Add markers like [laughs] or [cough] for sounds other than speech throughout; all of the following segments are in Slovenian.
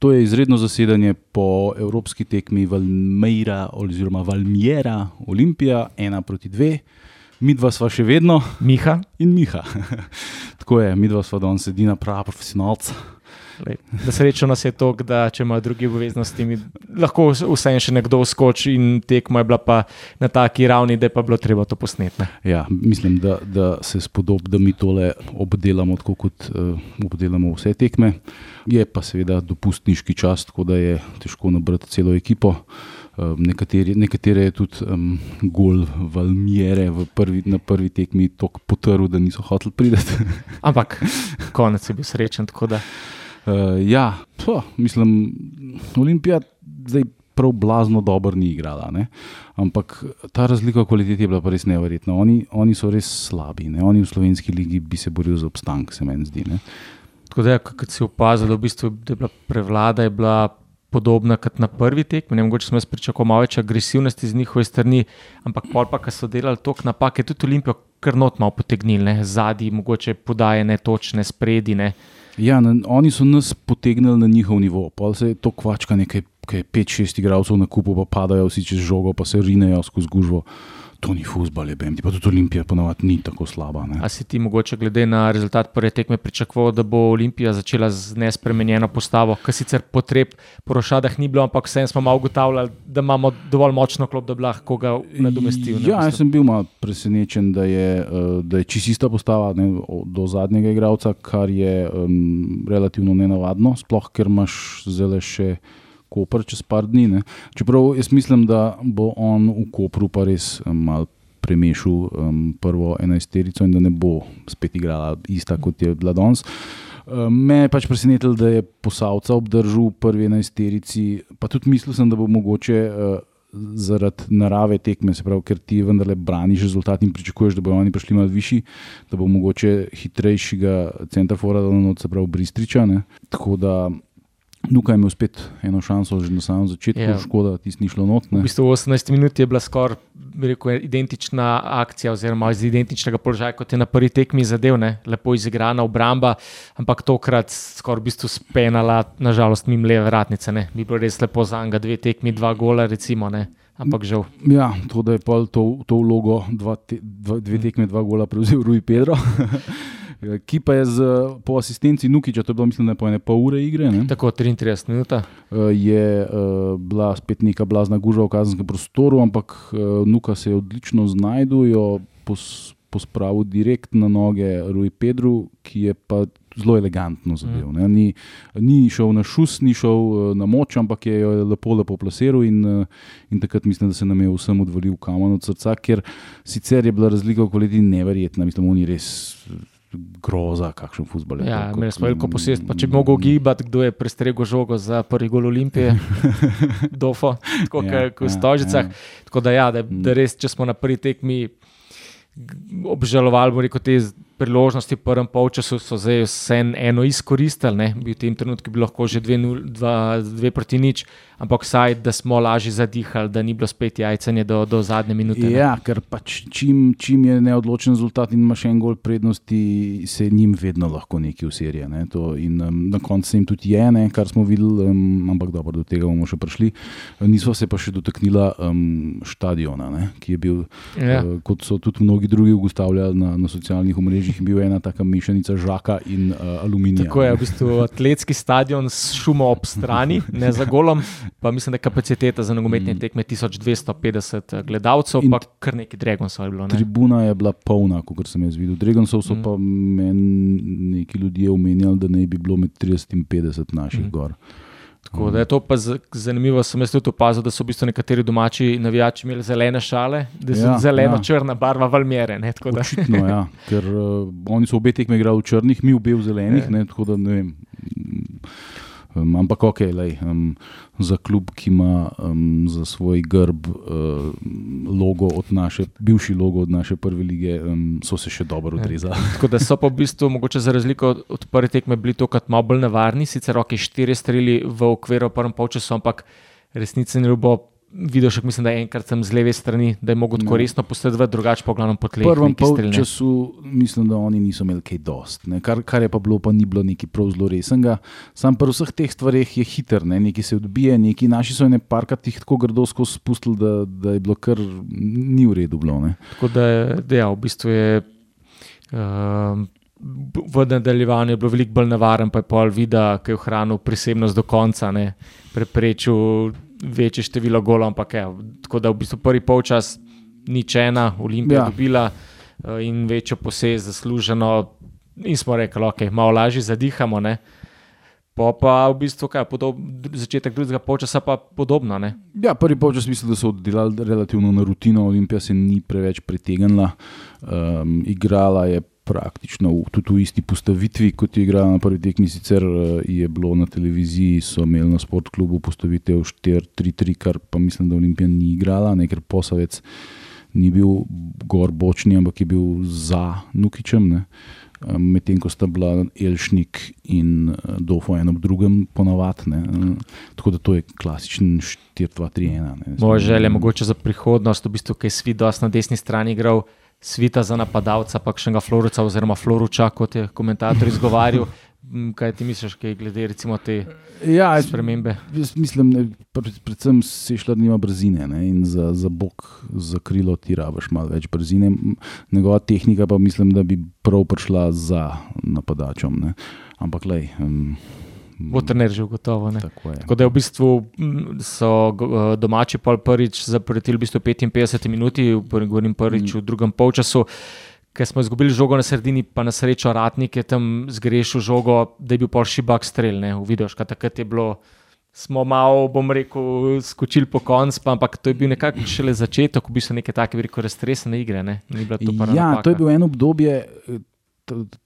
To je izredno zasedanje po evropski tekmi Valmeira oziroma Valmiera, Olimpija, ena proti dve. Mi dva sva še vedno. Miha. In Miha. [laughs] Tako je, mi dva sva danes edina prava profesionalca. Da srečo nas je to, da če ima druge obveznosti, lahko vse en še nekdo skoči in tekmo je bila pa na taki ravni, da je pa bilo treba to posneti. Ja, mislim, da, da se spodob, da mi tole obdelamo tako, kot uh, obdelamo vse tekme. Je pa seveda dopustniški čas, tako da je težko nabrati celo ekipo. Uh, nekateri, nekatere je tudi um, gol Valmiere prvi, na prvi tekmi tako potrl, da niso hoteli priti. [laughs] Ampak konec je bil srečen. Uh, ja, pf, mislim, Olimpija zdaj prav blazno dobro ni igrala. Ne? Ampak ta razlika v kvaliteti je bila res neverjetna. Oni, oni so res slabi. Ne? Oni v slovenski ligi bi se borili za obstanek, se meni zdi. Ne? Tako da, kot si opazil, v bistvu, da je bila prevlada je bila podobna kot na prvi tekmi. Ne mogoče smo jaz pričakovali malo več agresivnosti z njihove strani, ampak pol pa, ki so delali toliko napak, je tudi Olimpijo kar not malo potegnili, zadnji, mogoče podaje ne točne, spredine. Ja, na, oni so nas potegnili na njihov nivo, pa se je to kvačka, nekaj 5-6 igralcev na kupu, pa padajo vsi čez žogo, pa se rinejo skozi gužvo. To ni fusbal, je BMT, pa tudi Olimpija ponovadi ni tako slaba. Ne? A si ti mogoče glede na rezultat prve tekme pričakoval, da bo Olimpija začela z nespremenjeno postavo, kar sicer potreb po rošadah ni bilo, ampak vsem smo malo ugotavljali, da imamo dovolj močno klop, da bi lahko ga nadomestili. Ja, jaz sem bil malo presenečen, da je, eh, da je čista postava ne, do zadnjega igralca, kar je um, relativno nenavadno, sploh ker imaš zelo še. Koper čez par dni. Ne. Čeprav jaz mislim, da bo on v Kopru pa res mal premešal um, prvo enajsterico in da ne bo spet igrala ista kot je bila danes. Um, me je pač presenetilo, da je posavca obdržal v prvi enajsterici, pa tudi mislil sem, da bo mogoče. Uh, Zaradi narave tekme, se pravi, ker ti vendarle braniš rezultat in pričakuješ, da bodo oni prišli malo višji, da bo mogoče hitrejšega centrafora, da bo se pravi Bristriča. Ne. Tako da Nuka je imel spet eno šanso, že na samem začetku, ja. škoda, da ti ni šlo not. Ne. V bistvu 18 minut je bila skoraj identična akcija, oziroma iz identičnega položaja, kot je na prvi tekmi zadev, ne. lepo izigrana obramba, ampak tokrat skoraj v bistvu spenala, nažalost, mimo leve vratnice. Ne. Bi bilo res lepo za njega, dve tekmi, dva gola, recimo. Ne. Ampak žal. Ja, to, da je to, to vlogo, dva te, dva, dve tekme, dva gola prevzel Rui Pedro. [laughs] ki pa je z, po asistenci Nukiča, to je bilo, mislim, ne po ene pol ure igre. Ne? Tako 33 minut. Eh, je uh, bila spet neka blazna gužva v kazenskem prostoru, ampak uh, Nuka se je odlično znašel, pos, pospravil direkt na noge Rui Pedru, ki je pa. Zelo elegantno zadev. Mm. Ni, ni šel na šus, ni šel na moč, ampak je jo lepo, lepo plasiral. In, in takrat mislim, da se nam je vsem odvalil kamen od srca, ker sicer je bila razlika v kvaliteti neverjetna. Mislim, da oni res groza, kakšen futbol je. Ja, imeli smo veliko posest. Če bi mogel gibati, kdo je prestregel žogo za prvi gol Olimpije, [laughs] dofo, tako ja, kot v ja, Stožicah. Ja. Tako da, ja, da, da res, če smo na prvi tekmi obžalovali, rekel, te priložnosti v prvem polčasu so zdaj vse eno izkoristili, ne? v tem trenutku bi lahko že dve, nul, dva, dve proti nič, ampak vsaj, da smo lažje zadihali, da ni bilo spet jajcenje do, do zadnje minute. Ne? Ja, ker pač čim, čim je neodločen rezultat in ima še en gol prednosti, se njim vedno lahko nekaj usirja. Ne? In um, na koncu se jim tudi je, ne? kar smo videli, um, ampak dobro, do tega bomo še prišli. Nismo se pa še dotaknili um, stadiona, ne? ki je bil, ja. uh, kot so tudi mnogi drugi ugotavljali na, na socialnih omrežjih jih bil ena taka mešanica žaka in uh, aluminija. Tako je, v bistvu atletski stadion s šumom ob strani, ne za golom, pa mislim, da je kapaciteta za nogometne mm. tekme 1250 eh, gledalcev, in pa kar neki Dragonsov je bilo. Ne? Tribuna je bila polna, kot sem jaz videl. Dragonsov so mm. pa meni neki ljudje omenjali, da ne bi bilo med 30 in 50 naših mm. gor. Tako da je to pa zanimivo. Sem jaz tudi opazil, da so v bistvu nekateri domači navijači imeli zelene šale, da so ja, zeleno-črna ja. barva valmere. Očitno, ja, ker uh, oni so obe tekme igrali v črnih, mi v zelenih. Ja. Ne, tako da ne vem. Um, ampak ok, lej, um, za klub, ki ima um, za svoj grb uh, logo od naše, bivši logo od naše prve lige, um, so se še dobro ja. odrezali. [laughs] Tako da so pa v bistvu, mogoče za razliko od, od prve tekme, bili tokrat malo bolj nevarni, sicer roke štiri streli v okviru prvem polčasu, ampak resnici ne bo videl, še mislim, da je enkrat tam z leve strani, da je mogel tako Ja. resno posredovati, drugače pa v glavnem po V prvem neki polčasu mislim, da oni niso imeli kaj dost. Ne. Kar, kar je pa bilo, pa ni bilo nekaj prav zelo resnega. Sam pri vseh teh stvareh je hiter, ne. nekaj se odbije, neki naši so ene parkrat jih tako grdo skozi spustili, da, da je bilo kar ni v redu. Bilo, ne. Tako da, da ja, v bistvu je um, v nadaljevanju je bilo veliko bolj nevaren, pa je pol vida, ki je ohranil prisebnost do konca, ne, preprečil večje število golov. Ampak ja, tako da v bistvu prvi polčas nič ena, Olimpija Ja. ja. dobila uh, in večjo posest zasluženo. In smo rekli, ok, malo lažje zadihamo. Ne. Po pa v bistvu kaj, podob, začetek drugega polčasa pa podobno. Ne. Ja, prvi polčas mislim, da so oddelali relativno na rutino, Olimpija se ni preveč pretegnila, um, igrala je praktično tudi v isti postavitvi, kot je igrala na prvi tekmi. Sicer uh, je bilo na televiziji, so imeli na sportklubu postavitev 4-3-3, kar pa mislim, da Olimpija ni igrala, ne, ker posavec ni bil gor bočni, ampak je bil za Nukičem. Ne. Um, Medtem ko sta bila Elšnik in uh, Dofo en ob drugem, ponavadi. Tako da to je klasičen 4-2-3-1. Moja želja mogoče za prihodnost, v bistvu, ki je svet dosti na desni strani igral, svita za napadalca, pa še enega Floruca oziroma Floruča, kot je komentator izgovarjal. M, Kaj ti misliš, kaj glede recimo te Ja, spremembe? jaz mislim, ne, pred, predvsem se šla nima brzine ne, in za, za bok, za krilo ti rabiš malo več brzine. Njegova tehnika pa mislim, da bi prav prišla za napadačom. Ne. Ampak lej. Um, Bo trener že gotovo. Ne? Tako je. Tako da je v bistvu m, so eh, domači pol prvič zapretili v bistvu 55 minuti, v prvi- govorim prvič v drugem polčasu. Ker smo izgubili žogo na sredini, pa na srečo Ratnik je tam zgrešil žogo, da je bil pol šibak strel, ne, v videoš, kaj takrat je bilo. Smo malo, bom rekel, skočili po koncu, pa, ampak to je bil nekako šele začetek, v bistvu neke take, veliko raztresene igre. Ne? Ni bila to prva Ja, napaka. to je bilo eno obdobje.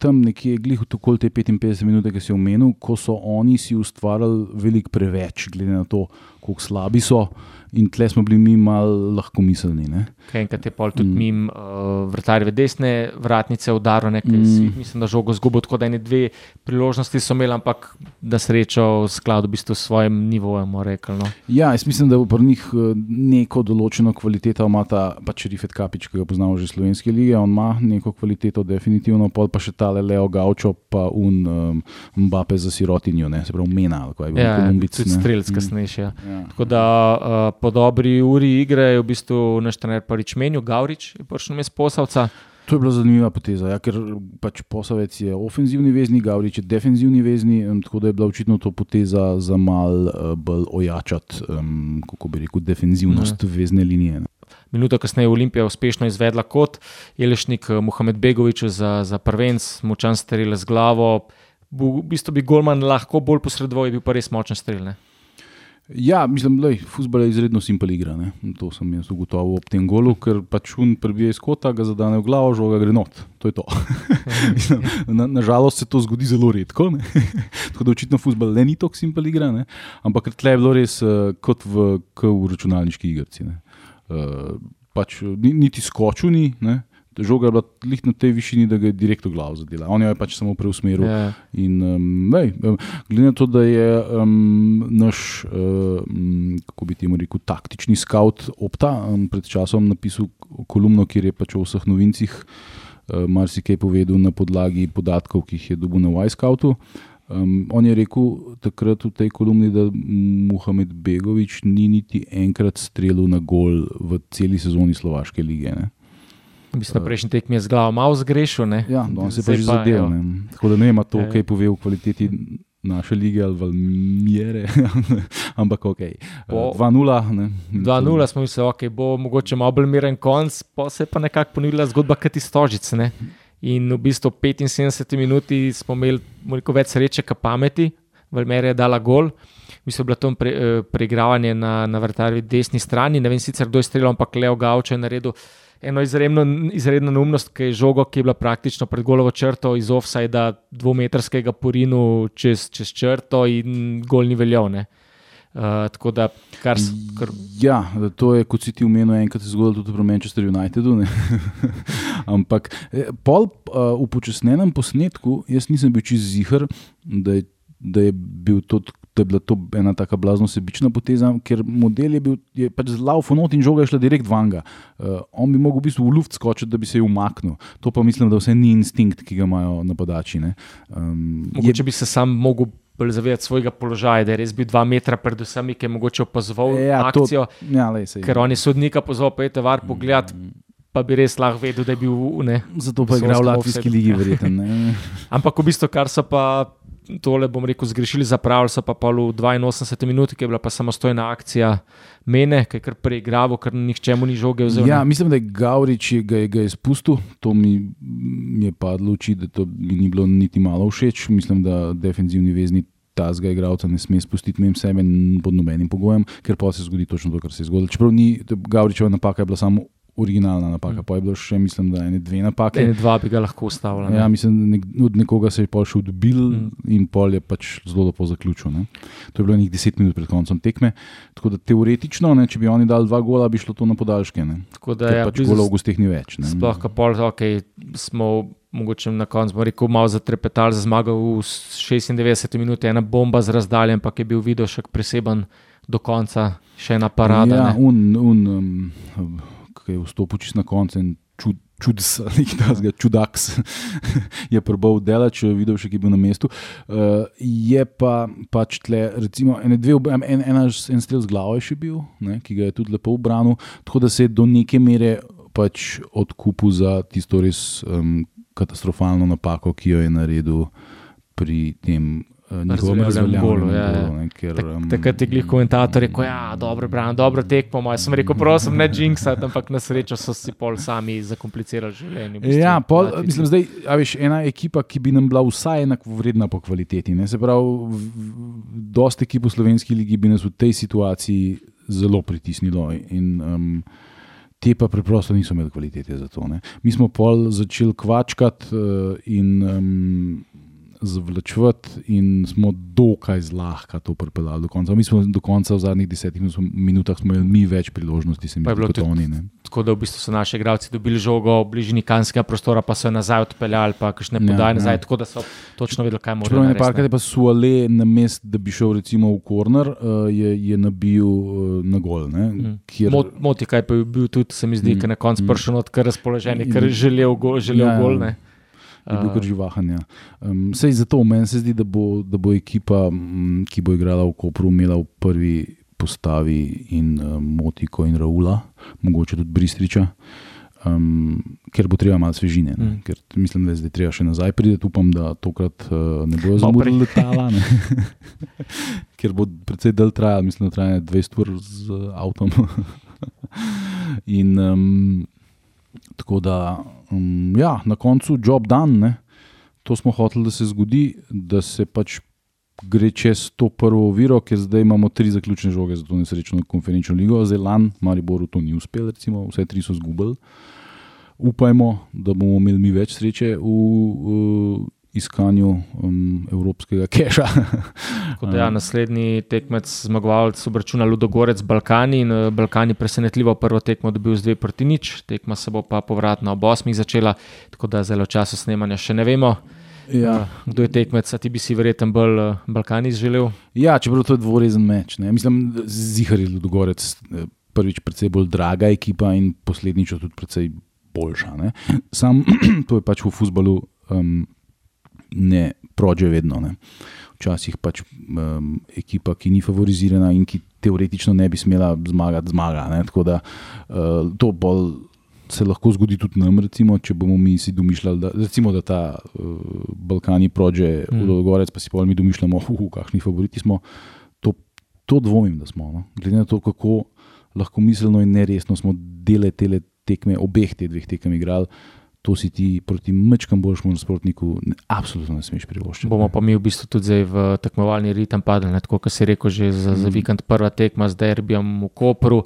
Tam nekje, glih okoli te 55 minut, ki si omenil, ko so oni si ustvarjali veliko preveč, glede na to, kako slabi so, in tle smo bili mi malo lahko miselni. Kaj enkrat je pol tudi Mm. mm. mim uh, vrtarjeve desne vratnice udaril, nekaj Mm. mm. mislim, da žogo zgubil, tako da ene dve priložnosti so imeli, ampak da srečo v skladu v bistvu s svojim nivojem, rekli. No. Ja, jaz mislim, da pri njih eh, neko določeno kvaliteto, ima ta pač Rifet Kapič, ki ga poznamo že iz Slovenske lige, on ima neko kvaliteto, definitivno, pol pa še tale Leo Gaučo, pa un um, Mbappe za sirotinjo, ne? se pravi, mena, ali kaj je bil Ja, strelec Mm. kasnejši. Ja. Ja. Tako da uh, po dobri uri igre je v bistvu naš trener prvič menil, Gavrič je prišel mes posavca. To je bila zanimiva poteza, ja, ker pač posavec je ofenzivni vezni, Gavrič je defenzivni vezni, tako da je bila očitno to poteza za mal uh, bolj ojačati, um, kako bi rekel, defenzivnost Ja. vezne linije. ne. Minuto kasneje je Olimpija uspešno izvedla kot Jelešnik eh, Mohamed Begovič za, za prvenc, močan strel z glavo. V bistvu bi Golman lahko bolj posredoval, je bil pa res močen strel. Ne? Ja, mislim, da je futbol izredno simpel igra. Ne? To sem jaz ugotovil ob tem golu, ker pač un prebije iz kota, ga zadane v glavo, žoga gre not. To je to. [laughs] Mislim, na, nažalost se to zgodi zelo redko. [laughs] Tako da očitno futbol le ni tako simpel igra, ne? ampak tle je bilo res uh, kot v, v računalniški igrici. ne. Uh, pač, ni, niti skočil ni. Ne? Žoga je bila lih na tej višini, da ga je direktno glavo zadela. On jo je pač samo preusmeril. Ja. In, um, lej, um, glede na to, da je um, naš, um, kako bi temu rekel, taktični scout Opta um, pred časom napisal kolumno, kjer je pač o vseh novincih uh, marsikaj povedal na podlagi podatkov, ki jih je dobil na Wyscoutu. Um, on je rekel takrat v tej kolumni, da Mohamed Begovič ni niti enkrat streljal na gol v celi sezoni Slovaške lige. Ne? Mislim, da prejšnji tekmi je z glavo malo zgrešil. Ne? Ja, danes je pa Zdaj že pa, zadev. evo. ne. Tako da ne ima to, Ja. kaj pove o kvaliteti naše lige ali Valmiere, [laughs] ampak ok. Po- 2-0. ne. 2-0 smo mislili, da okay, bo mogoče malo bolj miren konc, pa se je pa nekako ponudila zgodba, kot iz Tožice. Ne? In v bistvu 75 minuti smo imeli veliko več sreče, kot pameti, Valmer je dala gol. Mislim, da je bilo to pre, eh, preigravanje na, na vrtarju desni strani. Ne vem sicer, kdo je streljal, ampak Leo Gauč je naredil eno izredno, izredno neumnost, ki je žogo, ki je bila praktično pred golovo črto iz offsajda dvometrskega porinu čez, čez črto in gol ni veljal. ne. Uh, tako da, kar, kar Ja, to je, kot si ti omenil, enkrat se zgodilo tudi pri Manchester Unitedu. [laughs] Ampak eh, pol uh, v počasnenem posnetku, jaz nisem bil čist zihar, da je, da je bil to To je bila to ena tako blazno sebična poteza, ker model je bil je pač zelo fonot in žoga je šla direkt vanga. Uh, on bi mogel v bistvu v luft skočiti, da bi se ji umaknil. To pa mislim, da vse ni instinkt, ki ga imajo napadači. Um, Mogoče je, bi se sam mogel bolj zavedati svojega položaja, da je res bil dva metra pred vsemi, ki je mogoče opazoval ja, akcijo. To, ja, lej, se, ker on je sodnika pozval, pa je te var pogled. Mm. Pa bi res lahko vedel, da je bil ne. Zato pa je igral v Latvijski ligi, verjetno. [laughs] Ampak v bistvu, kar so pa tole, bom rekel, zgrešili, zapravili so pa pol v 82 minuti, ki je bila pa samostojna akcija mene, ki je kar preigraval, ker nihče mu ni žoge vzel. Ja, mislim, da je Gavrič ga je, ga je spustil, to mi, mi je padlo v oči, da to mi ni bilo niti malo všeč. Mislim, da defenzivni vezni. Ta zga igralca ne sme spustiti mem sebe pod nobenim pogojem, ker pa se zgodi točno to, kar se je zgodilo. Čeprav ni Gavričeva napaka, je bila samo originalna napaka. Mm. Pa je bilo še, mislim, da ene dve napake. Ene dva bi ga lahko ustavili. Ja, mislim, nek, od nekoga se je pol še odbil mm. in pol je pač zelo lepo zaključil. Ne. To je bilo nekaj deset minut pred koncem tekme. Tako da teoretično, ne, če bi oni dali dva gola, bi šlo to na podaljške. Ne. Tako da je ja, pač gola v gostih ni več. Ne. Sploh, ka pol, ok, smo. Mogoče na koncu rekel, malo zatrepetali za zmago v 96 minutah, ena bomba z razdaljem, ampak je bil video še preseben do konca, še ena parada. Ja, un, un, um, ki je vstopil čist na koncu in čud, čudes, nekaj čudaks, [laughs] je prbal dela, če je videl še, ki je bil na mestu. Uh, je pa pač tle, recimo, ene dve, en, en, en strel z glavo je še bil, ne, ki ga je tudi lepo obranil, tako da se je do neke mere pač odkupil za tisto res um, katastrofalno napako, ki jo je naredil pri tem njihovem razveljavljanju. Ja, ja. um, takrat je glih komentator rekel, ja, dobro, bran, dobro tekmo. Jaz sem rekel, prosim, ne jinxati, ampak na srečo so si pol sami zakomplicirali življenje. V bistvu, ja, pol, mislim, zdaj, a veš, ena ekipa, ki bi nam bila vsaj enako vredna po kvaliteti. Ne? Se pravi, dosti ekip v slovenski ligi bi nas v tej situaciji zelo pritisnilo. In, um, Te pa preprosto niso imeli kvalitete za to. Ne. Mi smo pol začeli kvačkati uh, in um, zavlačevati, in smo dokaj zlahka to pripeljali do konca. Mi smo do konca v zadnjih desetih minutah imeli mi več priložnosti, se mi zdi, kot oni. Tako da v bistvu so naši igralci dobili žogo v bližini kanskega prostora, pa so jo nazaj odpeljali, pa še ne podaj ja, nazaj, ja. tako da so točno vedeli, kaj morajo. Pravno je parkati pa so ale na mest, da bi šel recimo v korner, uh, je, je nabil uh, na gol. Mm. Kjer... Mot, moti, kaj pa je bil tudi, se mi zdi, mm. ker na koncu mm. prišel od kar razpoloženja, ker je želel, go, želel ja, gol. Ne? Je bil kar živahen. Ja. Um, sej zato meni se zdi, da bo, da bo ekipa, m, ki bo igrala v Kopru, imela v prvi postavi in um, Motiko in Raula, mogoče tudi Bristriča. Um, ker bo treba malo svežine, mm. ker mislim, da je zdaj treba še nazaj priti. Upam, da tokrat uh, ne bojo zamudili letala, [laughs] ker bo predvsej del trajal, mislim, da traja 20 ur z avtom. [laughs] in um, tako da um, ja, na koncu job dan, ne? to smo hoteli, da se zgodi, da se pač gre čez to prvo viro, ker zdaj imamo tri zaključne žoge za to nesrečno konferenčno ligo, zdaj lan, Mariboru to ni uspelo, recimo, vse tri so zgubili. Upajmo, da bomo imeli mi več sreče v, v iskanju um, evropskega keša. [laughs] da, ja, naslednji tekmec, zmagovalec, obračuna Ludogorec, Balkani in uh, Balkani presenetljivo prvo tekmo dobil z dve proti nič, tekma se bo pa povratno ob osmih začela, tako da zelo časa snemanja še ne vemo. Ja. Uh, kdo je tekmec, ti bi si verjetno bolj uh, Balkani želel? Ja, čeprav to je dvorezen meč. Ne? Mislim, zihar je Ludogorec prvič predvsej bolj draga ekipa in posledično tudi predvsej boljša. Ne? Sam [clears throat] to je pač v futbalu. Um, ne prođe vedno. Ne. Včasih pač um, ekipa, ki ni favorizirana in ki teoretično ne bi smela zmagati, zmaga. Ne. Tako da uh, to bolj. Se lahko zgodi tudi nam, recimo, če bomo mi si domišljali, da, recimo, da ta uh, Balkani prođe v mm. Dogorec, pa si pa mi domišljamo, uh, kakšni favoriti smo. To, to dvomim, da smo. No? Glede na to, kako lahko miselno in neresno smo dele te tekme, obeh teh dveh tekem igrali, uh, to si ti proti mečkam boljšemu nasprotniku, ne, absolutno ne smeš privoščiti. Bomo pa mi v bistvu tudi v tekmovalni ritem padli, tako kot si rekel, že za, mm. za vikend prva tekma z derbijem v Kopru,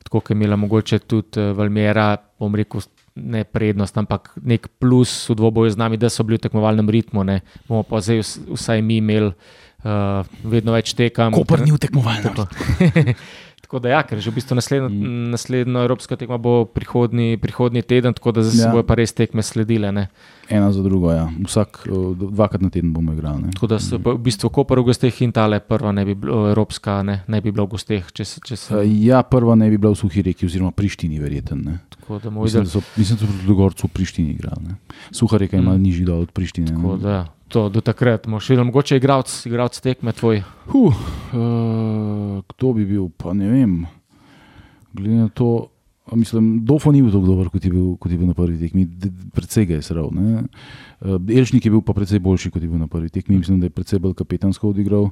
tako kot je imela mogoče tudi eh, Valmera, bom rekel. Ne prednost, ampak nek plus v dvoboju z nami, da so bili v tekmovalnem ritmu. Ne. Bomo pa zdaj vsaj mi imeli uh, vedno več tekem. Koper ni v tekmovalnem ritmu. [laughs] Tako da, ja, ker že v bistvu naslednjo, mm. naslednjo evropsko tekmo bo prihodni, prihodni teden, tako da zdaj ja. bojo pa res tekme sledile. Ne. Ena za drugo, ja. vsak dvakrat na teden bomo igrali. Tako da se v bistvu Koper v gosteh in tale prva ne bi bila evropska, ne, ne bi bila v gosteh. Če če se... Ja, prva ne bi bila v Suhi reki, oziroma Prištini, verjeten. Mislim, da so, mislim, da so proti Gorcu v Prištini igrali. Suha reka ima mm. nižji dol od Prištine. Tako da, ja to, do takrat, moš videti, mogoče igralec, igralec tekme tvoj. Huh, uh, kdo bi bil, pa ne vem. Glede na to, mislim, Dofo ni bil tako dober, kot je bil, kot je bil na prvi tekmi, predvsej ga je sral. Uh, Elžnik je bil pa predvsej boljši, kot je bil na prvi tekmi, mislim, da je predvsej bolj kapetansko odigral.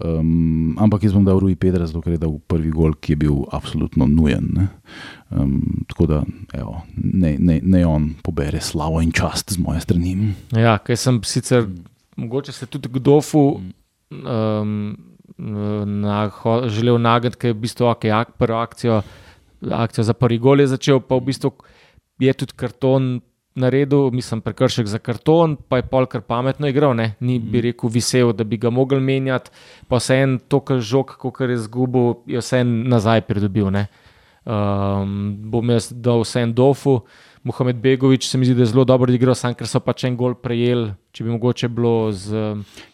Um, ampak jaz bom dal Rui Pedro, zato ker je dal prvi gol, ki je bil absolutno nujen. Um, tako da evo, ne, ne, ne on pobere slavo in čast z moje strani. Ja, ker sem sicer, mogoče se tudi Gdofu um, na, želel nagniti, ker je v bistvu okay, ak, prvo akcijo, akcijo za prvi gol je začel, pa v bistvu je tudi karton naredil, mislim, prekršek za karton, pa je pol kar pametno igral, ne? ni bi mhm. rekel visel, da bi ga mogel menjati, pa vse en to, kar žog, kot je izgubil, je vse en nazaj pridobil. Um, bom jaz dal vse en dofu. Mohamed Begovič se mi zdi, da je zelo dobro igral, sam ker so pač en gol prejeli. Če bi mogoče bilo z.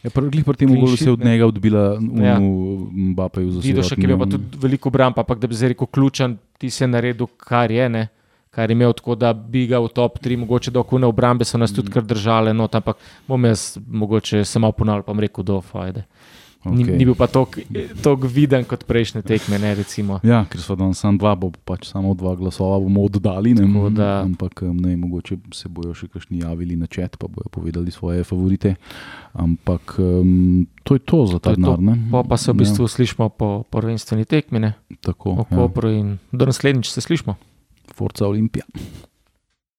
Ja, Prvi pri tem golu se je od njega odbila v ja. Mbappéju za vse. Videl še, ki je pa tudi veliko bram, pa ampak da bi zdaj rekel ključen, ti si je naredil, kar je. Ne? kar je imel tako, da bi ga v top 3, mogoče do kune obrambe, so nas mm. tudi kar držale, no, ampak bom jaz mogoče samo ponavljal, pa rekel, do fajde. Okay. Ni, ni bil pa tako viden kot prejšnje tekme. Ne, ja, ker so danes samo dva, bo pač samo dva glasova bomo oddali. Ne, da... Ampak ne, mogoče se bojo še kakšni javili na čet, pa bojo povedali svoje favorite. Ampak um, to je to za ta denar. Pa, pa se v bistvu ja. slišmo po prvenstveni tekmi. Tako. Ja. Do naslednjič se slišmo. Forza Olimpija.